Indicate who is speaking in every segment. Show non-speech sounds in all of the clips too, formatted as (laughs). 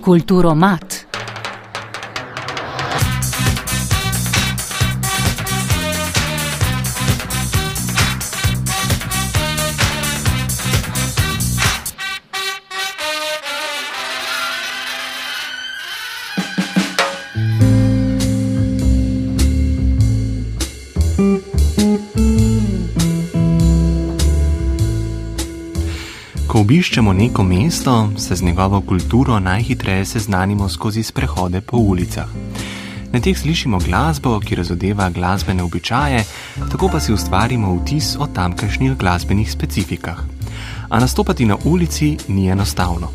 Speaker 1: Kulturo mat.
Speaker 2: Ko obiščemo neko mesto, se z njegovo kulturo najhitreje seznanimo skozi sprehode po ulicah. Na teh slišimo glasbo, ki razodeva glasbene običaje, tako pa si ustvarimo vtis o tamkajšnjih glasbenih specifikah. A nastopati na ulici ni enostavno.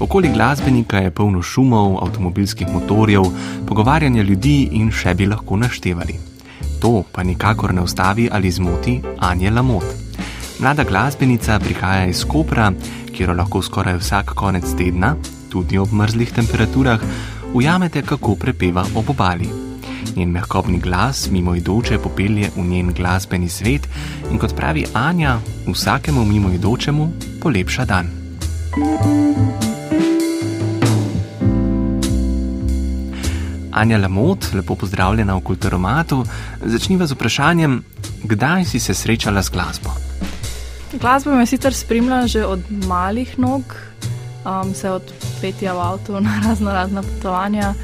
Speaker 2: Okoli glasbenika je polno šumov, avtomobilskih motorjev, pogovarjanja ljudi in še bi lahko naštevali. To pa nikakor ne ustavi ali zmoti Anje Lamot. Mlada glasbenica prihaja iz Kopra, kjer lahko skoraj vsak konec tedna, tudi ob mrzlih temperaturah, ujamete, kako prepeva ob obali. Njen mehkobni glas mimoidoče popelje v njen glasbeni svet in kot pravi Anja, vsakemu mimoidočemu polepša dan. Anja Lamot, lepo pozdravljena v Kulturomatu, začniva z vprašanjem, kdaj si se srečala z glasbo?
Speaker 3: Glasbo me sicer spremlja že od malih nog, um, se od petja v avtu na (laughs) razno razna potovanja.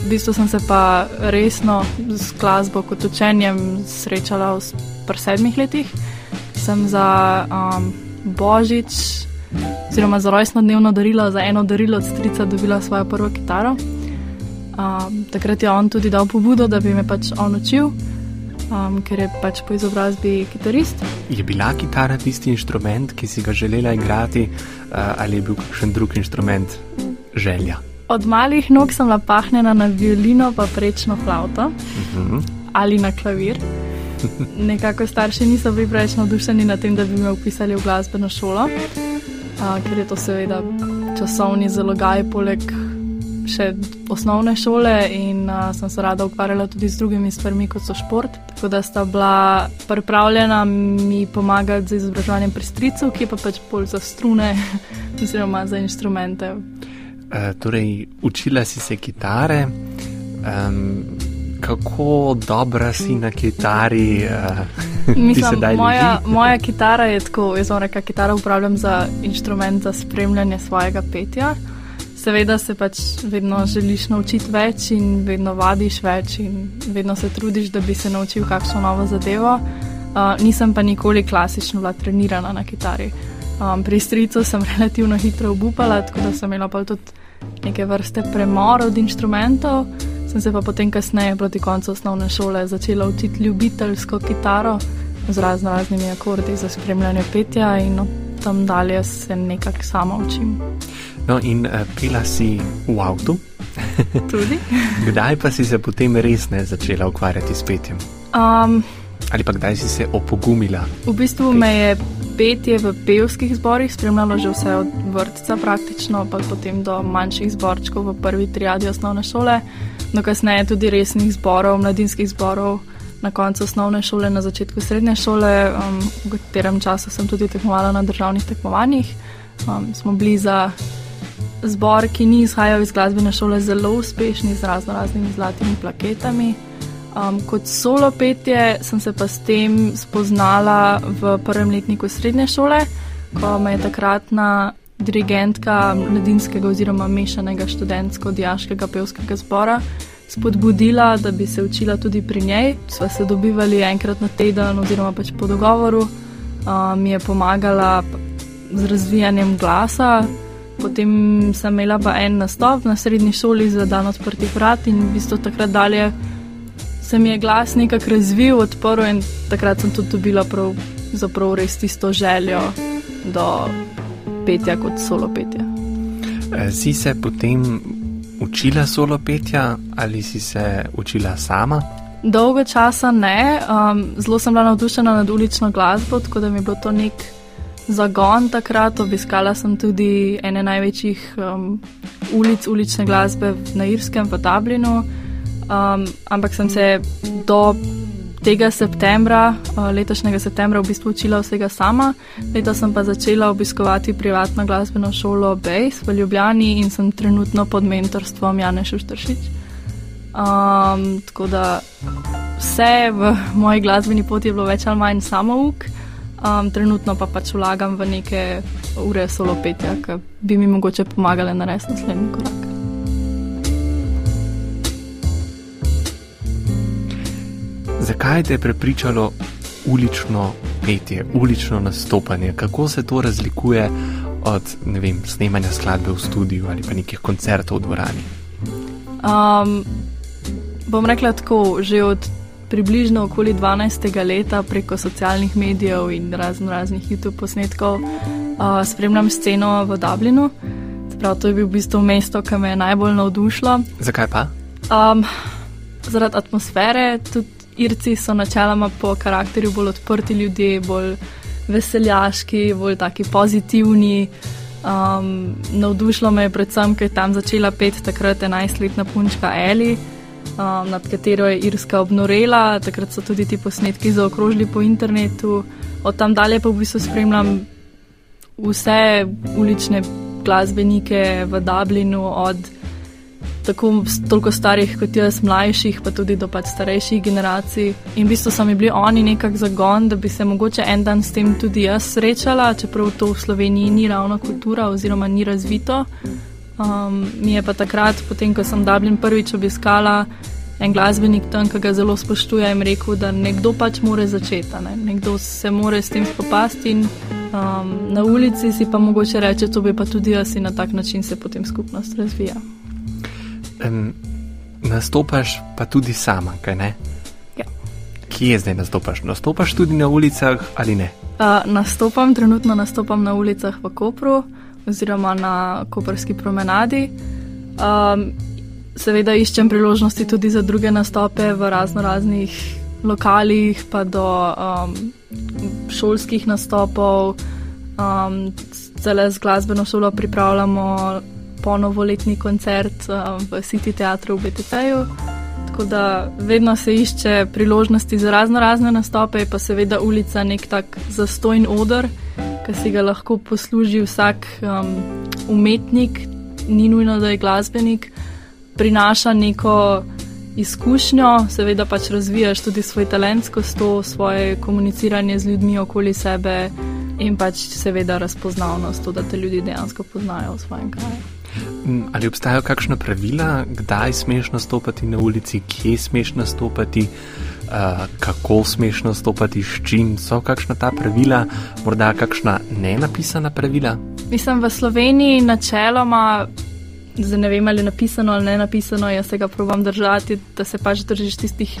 Speaker 3: V bistvu sem se pa resno z glasbo kot učenjem srečala v pr sedmih letih. Sem za um, božič, oziroma za rojstno dnevno darilo, za eno darilo od strica dobila svojo prvo kitaro. Um, takrat je on tudi dal pobudo, da bi me pač on učil um, ker je pač po izobrazbi kitarist.
Speaker 2: Je bila kitara tisti inštrument, ki si ga želela igrati, uh, ali je bil kakšen drug inštrument želja?
Speaker 3: Od malih nog sem napahnjena na violino, pa prečno flavto uh mhm. -huh. ali na klavir. (laughs) Nekako starši niso bili preveč navdušeni nad tem, da bi me upisali v glasbeno šolo, uh, ker je to seveda časovni zalogaj, poleg še osnovne šole in uh, sem se rada ukvarjala tudi z drugimi stvarmi, kot so šport. Tako da sta bila pripravljena mi pomagati z izobraževanjem pri stricu, ki pa pač bolj za strune, (laughs) oziroma za inštrumente.
Speaker 2: Uh, torej, učila si se kitare. Um, kako dobra si na kitari? (laughs) Uh,
Speaker 3: Mislim, moja, moja kitara je tako, jaz vam rečem, kitara uporabljam za inštrument za spremljanje svojega petja. Seveda se pač vedno želiš naučiti več in vedno vadiš več in vedno se trudiš, da bi se naučil kakšno novo zadevo. Uh, nisem pa nikoli klasično bila trenirana na kitari. Um, pri stricu sem (laughs) relativno hitro obupala, tako da sem imela pa tudi neke vrste premor od inštrumentov. Sem se pa potem kasneje, proti koncu osnovne šole, začela učiti ljubiteljsko kitaro z razno raznimi akordi za spremljanje petja in no, tam dalje se nekako sama učim.
Speaker 2: No, in uh, pila si v avtu.
Speaker 3: Tudi. (laughs)
Speaker 2: kdaj pa si se potem res ne začela ukvarjati s petjem?
Speaker 3: Um,
Speaker 2: Ali pa kdaj si se opogumila?
Speaker 3: V bistvu me je petje v pevskih zborih spremljalo že vse od vrtca, praktično, pa potem do manjših zborčkov v prvi triadi osnovne šole, no kasneje tudi resnih zborov, mladinskih zborov. Na koncu osnovne šole, na začetku srednje šole, um, v katerem času sem tudi tekmovala na državnih tekmovanjih, um, smo bili za zbor, ki ni izhajal iz glasbene šole, zelo uspešni z razno raznimi zlatimi plaketami. Um, kot solo petje sem se pa s tem spoznala v prvem letniku srednje šole, ko me je takratna dirigentka mladinskega oziroma mešanega študentsko-dijaškega pevskega zbora spodbudila, da bi se učila tudi pri njej. Sva se dobivali enkrat na teden oziroma pač po dogovoru, um, mi je pomagala z razvijanjem glasa. Potem sem imela pa en nastop na srednji šoli za dan odprtih vrat in v bistvu takrat dalje se mi je glas nekako razvil, odprl in takrat sem tudi dobila prav, zaprav res tisto željo do petja kot solo petja.
Speaker 2: Eh, si se potem učila solo petja ali si se učila sama?
Speaker 3: Dolgo časa ne, um, zelo sem bila navdušena nad ulično glasbo, tako da mi je bilo to nek zagon takrat. Obiskala sem tudi ene največjih um, ulic ulične glasbe na Irskem, v Dublinu. Um, ampak sem se do tega septembra, uh, letošnjega septembra, v bistvu učila vsega sama. Leto sem pa začela obiskovati privatno glasbeno šolo Base v Ljubljani in sem trenutno pod mentorstvom Jana Šuštršič. Um, tako da vse v moji glasbeni poti je bilo več ali manj samouk, um, trenutno pa pač vlagam v neke ure solo petja, ki bi mi mogoče pomagale narediti naslednji korak.
Speaker 2: Zakaj te je prepričalo ulično petje, ulično nastopanje? Kako se to razlikuje od vem, snemanja skladbe v studiu ali pa nekih koncertov v dvorani?
Speaker 3: Um, bom rekla tako, že od približno okoli 12. leta preko socialnih medijev in razno raznih YouTube posnetkov uh, spremljam sceno v Dublinu. Prav to je bil v bistvu mesto, ki me je najbolj navdušilo.
Speaker 2: Zakaj pa?
Speaker 3: Um, zaradi atmosfere, tudi Irci so načeloma po karakterju bolj odprti ljudje, bolj veseljaški, bolj taki pozitivni. Um, navdušilo me je predvsem, ker je tam začela pet takrat 11-letna punčka Eli, um, nad katero je Irska obnorela. Takrat so tudi ti posnetki zaokrožili po internetu. Od tam dalje pa v bistvu spremljam vse ulične glasbenike v Dublinu, od tako toliko starih kot jaz, mlajših, pa tudi do pač starejših generacij. In v bistvu so mi bili oni nekak zagon, da bi se mogoče en dan s tem tudi jaz srečala, čeprav to v Sloveniji ni ravno kultura oziroma ni razvito. Um, mi je pa takrat, potem ko sem Dublin prvič obiskala, en glasbenik tam, ki ga zelo spoštujem, rekel, da nekdo pač more začeti, ne? nekdo se more s tem spopasti in um, na ulici si pa mogoče reče, to bi pa tudi jaz in na tak način se potem skupnost razvija.
Speaker 2: Um, nastopaš pa tudi sama, kaj ne?
Speaker 3: Ja.
Speaker 2: Kje zdaj nastopaš? Nastopaš tudi na ulicah ali ne?
Speaker 3: Uh, nastopam, trenutno nastopam na ulicah v Kopru oziroma na Koperski promenadi. Um, seveda iščem priložnosti tudi za druge nastope v razno raznih lokalih, pa do um, šolskih nastopov. Um, Zdaj z glasbeno šolo pripravljamo ponovoletni koncert um, v City Theatru v BTP-ju. Tako da vedno se išče priložnosti za razno razne nastope, pa seveda ulica nek tak zastojn odr, ki si ga lahko posluži vsak um, umetnik, ni nujno, da je glasbenik, prinaša neko izkušnjo, seveda pač razvijaš tudi svoj talent skozi to svoje komuniciranje z ljudmi okoli sebe in pač seveda razpoznavnost, to, da te ljudje dejansko poznajo v svojem kraju.
Speaker 2: Mm, ali obstajajo kakšna pravila, kdaj smeš nastopati na ulici, kje smeš nastopati, uh, kako smeš nastopati, s čim so kakšna ta pravila, morda kakšna nenapisana pravila?
Speaker 3: Mislim, v Sloveniji načeloma, zdaj ne vem ali je napisano ali ne napisano, jaz se ga provam držati, da se pač držiš tistih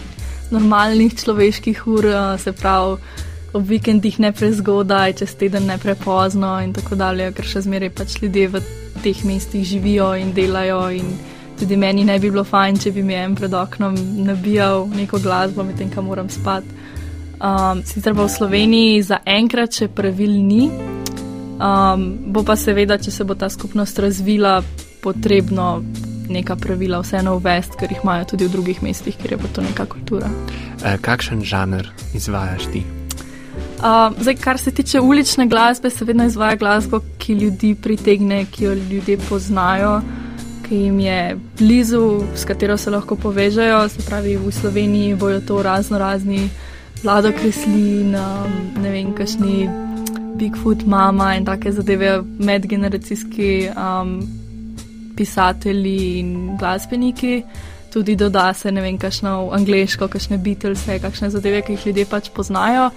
Speaker 3: normalnih človeških ur, se pravi. Ob vikendih ne prezgodaj, čez teden ne prepozno, in tako dalje, ker še zmeraj pač ljudje v teh mestih živijo in delajo. In tudi meni ne bi bilo fajn, če bi mi en pred oknom nabijal neko glasbo, medtem ko moram spati. Um, sicer pa v Sloveniji za enkrat še pravil ni, um, bo pa seveda, če se bo ta skupnost razvila, potrebno neka pravila vseeno uvesti, ker jih imajo tudi v drugih mestih, kjer je pa to neka kultura.
Speaker 2: E, kakšen žanr izvajaš ti?
Speaker 3: Uh, zdaj, kar se tiče ulične glasbe, se vedno izvaja glasbo, ki ljudi pritegne, ki jo ljudje poznajo, ki jim je blizu, s katero se lahko povežejo. Se pravi, v Sloveniji bojo to razno razni vlado kreslin, um, ne vem, kakšni Bigfoot, mama in take zadeve, medgeneracijski um, pisatelji in glasbeniki. Tudi doda se ne vem, kakšno angliško, kakšne Beatles, kakšne zadeve, ki jih ljudje pač poznajo.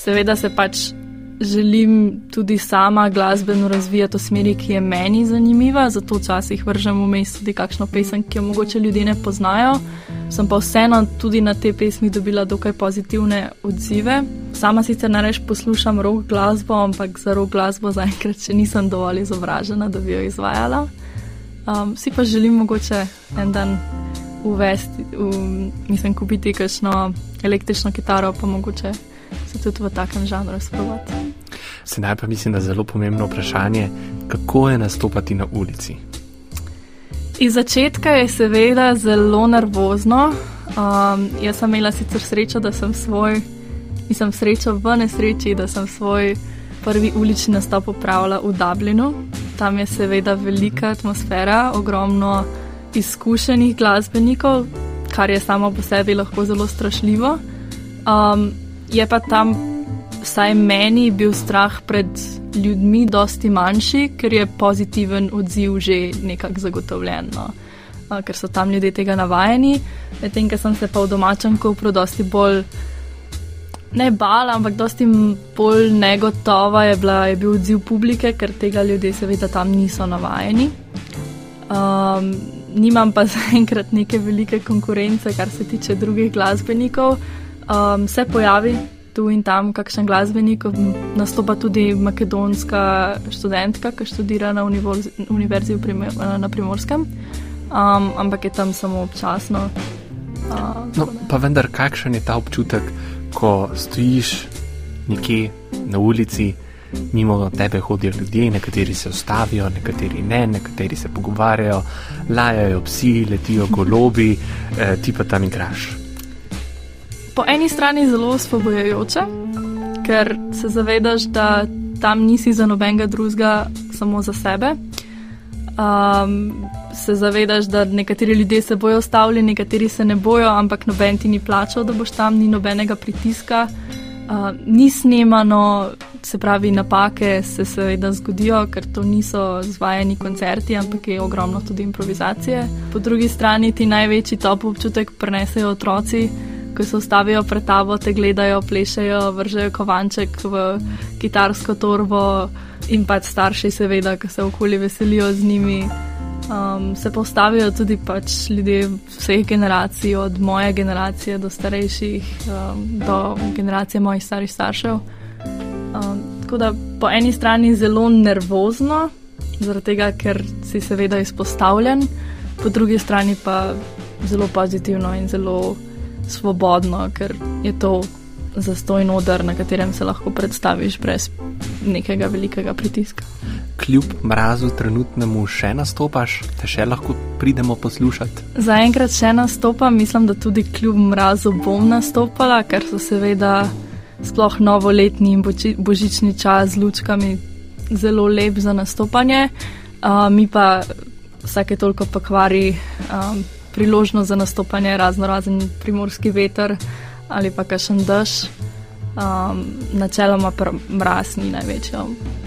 Speaker 3: Seveda se pač želim tudi sama glasbeno razvijati v smeri, ki je meni zanimiva, zato včasih vržem vmes tudi kakšno pesem, ki jo mogoče ljudje ne poznajo. Sem pa vseeno tudi na te pesmi dobila dokaj pozitivne odzive. Sama sicer nareč poslušam rock glasbo, ampak za rock glasbo zaenkrat še nisem dovolj izobražena, da bi jo izvajala. Um, si pa želim mogoče en dan uvesti, um, mislim, kupiti kakšno električno kitaro, pa mogoče se tudi v takem žanru sprovati.
Speaker 2: Sedaj pa mislim, da je zelo pomembno vprašanje, kako je nastopati na ulici.
Speaker 3: Iz začetka je seveda zelo nervozno, Um, jaz sem imela sicer srečo, da sem svoj, nisem srečo v nesreči, da sem svoj prvi ulični nastop upravila v Dublinu. Tam je seveda velika atmosfera, ogromno izkušenih glasbenikov, kar je samo po sebi lahko zelo strašljivo. Um, je pa tam, vsaj meni, bil strah pred ljudmi, dosti manjši, ker je pozitiven odziv že nekako zagotovljen. No. Uh, ker so tam ljudje tega navajeni, medtem ko sem se pa v domačem kopru dosti bolj. Ne bala, ampak dosti bolj negotova je, bila, je bil odziv publike, ker tega ljudje seveda tam niso navajeni. Um, nimam pa (laughs) zaenkrat neke velike konkurence, kar se tiče drugih glasbenikov. Um, se pojavi tu in tam kakšen glasbenik, nastopa tudi makedonska študentka, ki študira na univerzi na primorskem, um, ampak je tam samo občasno.
Speaker 2: Uh, no, pa vendar, kakšen je ta občutek, ko stojiš nekje na ulici? mimo tebe hodijo ljudje, nekateri se ustavijo, nekateri ne, nekateri se pogovarjajo, lajajo psi, letijo golobi, eh, ti pa tam igraš.
Speaker 3: Po eni strani zelo osvobojajoče, ker se zavedaš, da tam nisi za nobenega drugega, samo za sebe. Um, se zavedaš, da nekateri ljudje se bojo ustavili, nekateri se ne bojo, ampak noben ti ni plačal, da boš tam, ni nobenega pritiska, uh, ni snemano, se pravi, napake se seveda zgodijo, ker to niso zvajeni koncerti, ampak je ogromno tudi improvizacije. Po drugi strani ti največji top občutek prenesejo otroci, ko se ustavijo pred tabo, te gledajo, plešejo, vržejo kovanček v kitarsko torbo in pač starši, seveda, ki se okoli veselijo z njimi. Um, se postavijo tudi pač ljudje vseh generacij, od moje generacije do starejših, um, do generacije mojih starih staršev. Um, tako da po eni strani je zelo nervozno, zaradi tega, ker si seveda izpostavljen, po drugi strani pa zelo pozitivno in zelo svobodno, ker je to zastojno odr, na katerem se lahko predstaviš brez nekega velikega pritiska.
Speaker 2: Kljub mrazu trenutnemu še nastopaš, te še lahko pridemo poslušati?
Speaker 3: Zaenkrat še nastopam, mislim, da tudi kljub mrazu bom nastopala, ker so seveda sploh novoletni in božični čas z lučkami zelo lep za nastopanje. Uh, mi pa vsake toliko pokvari um, priložnost za nastopanje, razno razen primorski veter ali pa kakšen dež. Um, načeloma mraz ni največja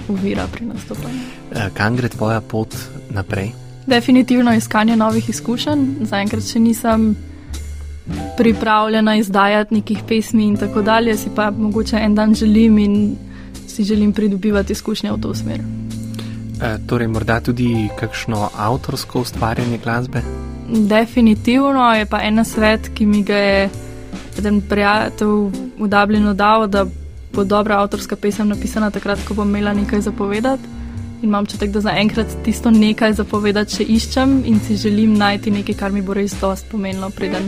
Speaker 3: uvira pri nastopanju.
Speaker 2: E, kam gre tvoja pot naprej?
Speaker 3: Definitivno iskanje novih izkušenj. Zaenkrat še nisem pripravljena izdajati nekih pesmi in tako dalje, si pa mogoče en dan želim in si želim pridobivati izkušnje v to smer.
Speaker 2: E, torej, morda tudi kakšno avtorsko ustvarjanje glasbe?
Speaker 3: Definitivno je pa en svet, ki mi ga je en prijatelj v Dublinu dal, da bo dobra avtorska pesem napisana takrat, ko bom imela nekaj zapovedati. In imam čutek, da zaenkrat tisto nekaj zapovedati še iščem in si želim najti nekaj, kar mi bo res dosti pomenilo, preden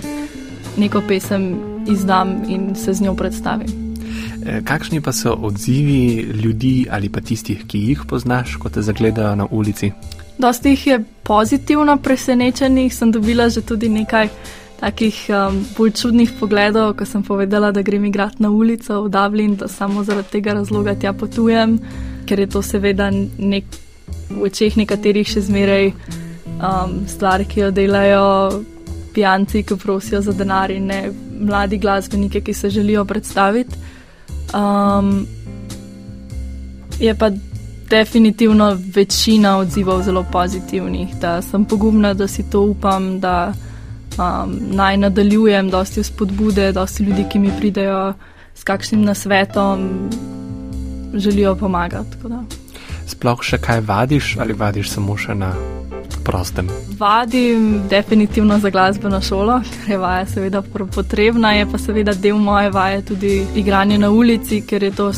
Speaker 3: neko pesem izdam in se z njo predstavim.
Speaker 2: E, kakšni pa so odzivi ljudi ali pa tistih, ki jih poznaš, ko te zagledajo na ulici?
Speaker 3: Dosti jih je pozitivno presenečenih, sem dobila že tudi nekaj takih um, bolj čudnih pogledov, ko sem povedala, da grem igrati na ulico v Dublin, da samo zaradi tega razloga tja potujem, ker je to seveda nek, v očeh nekaterih še zmeraj um, stvar, ki jo delajo pijanci, ki prosijo za denar in ne mladi glasbeniki, ki se želijo predstaviti. Um, je pa definitivno večina odzivov zelo pozitivnih, da sem pogumna, da si to upam, da um, naj nadaljujem, dosti spodbude, dosti ljudi, ki mi pridejo s kakšnim nasvetom, želijo pomagati.
Speaker 2: Sploh še kaj vadiš ali vadiš samo še na prostem?
Speaker 3: Vadim definitivno za glasbeno šolo, ker je vaja seveda potrebna, je pa seveda del moje vaje tudi igranje na ulici, ker je to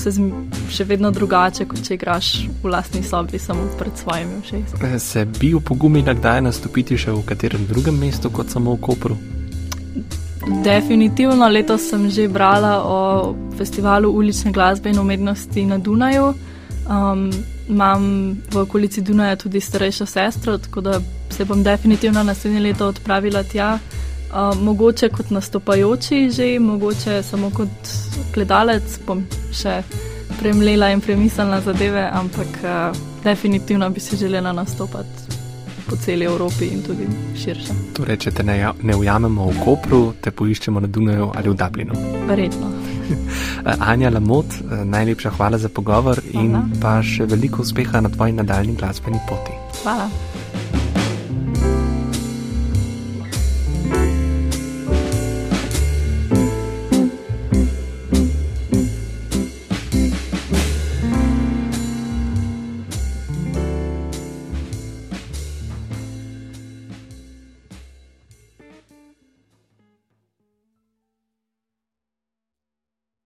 Speaker 3: še vedno drugače, kot če igraš v lastni sobi samo pred svojimi všečki.
Speaker 2: Eh, se bi upogumila kdaj nastopiti še v katerem drugem mestu kot samo v Kopru?
Speaker 3: Definitivno letos sem že brala o festivalu ulične glasbe in umetnosti na Dunaju. Um, imam v okolici Dunaja tudi starejšo sestro, tako da se bom definitivno naslednje leto odpravila tja Uh, mogoče kot nastopajoči, že mogoče samo kot gledalec, bom še premlela in premislila zadeve, ampak uh, definitivno bi si želela nastopati po celi Evropi in tudi širše.
Speaker 2: Torej, če te ne, ja, ne ujamemo v Kopru, te poiščemo na Dunaju ali v Dublinu.
Speaker 3: Verjetno. (laughs)
Speaker 2: Anja Lamot, najlepša hvala za pogovor hvala. in pa še veliko uspeha na tvoji nadaljni glasbeni poti.
Speaker 3: Hvala.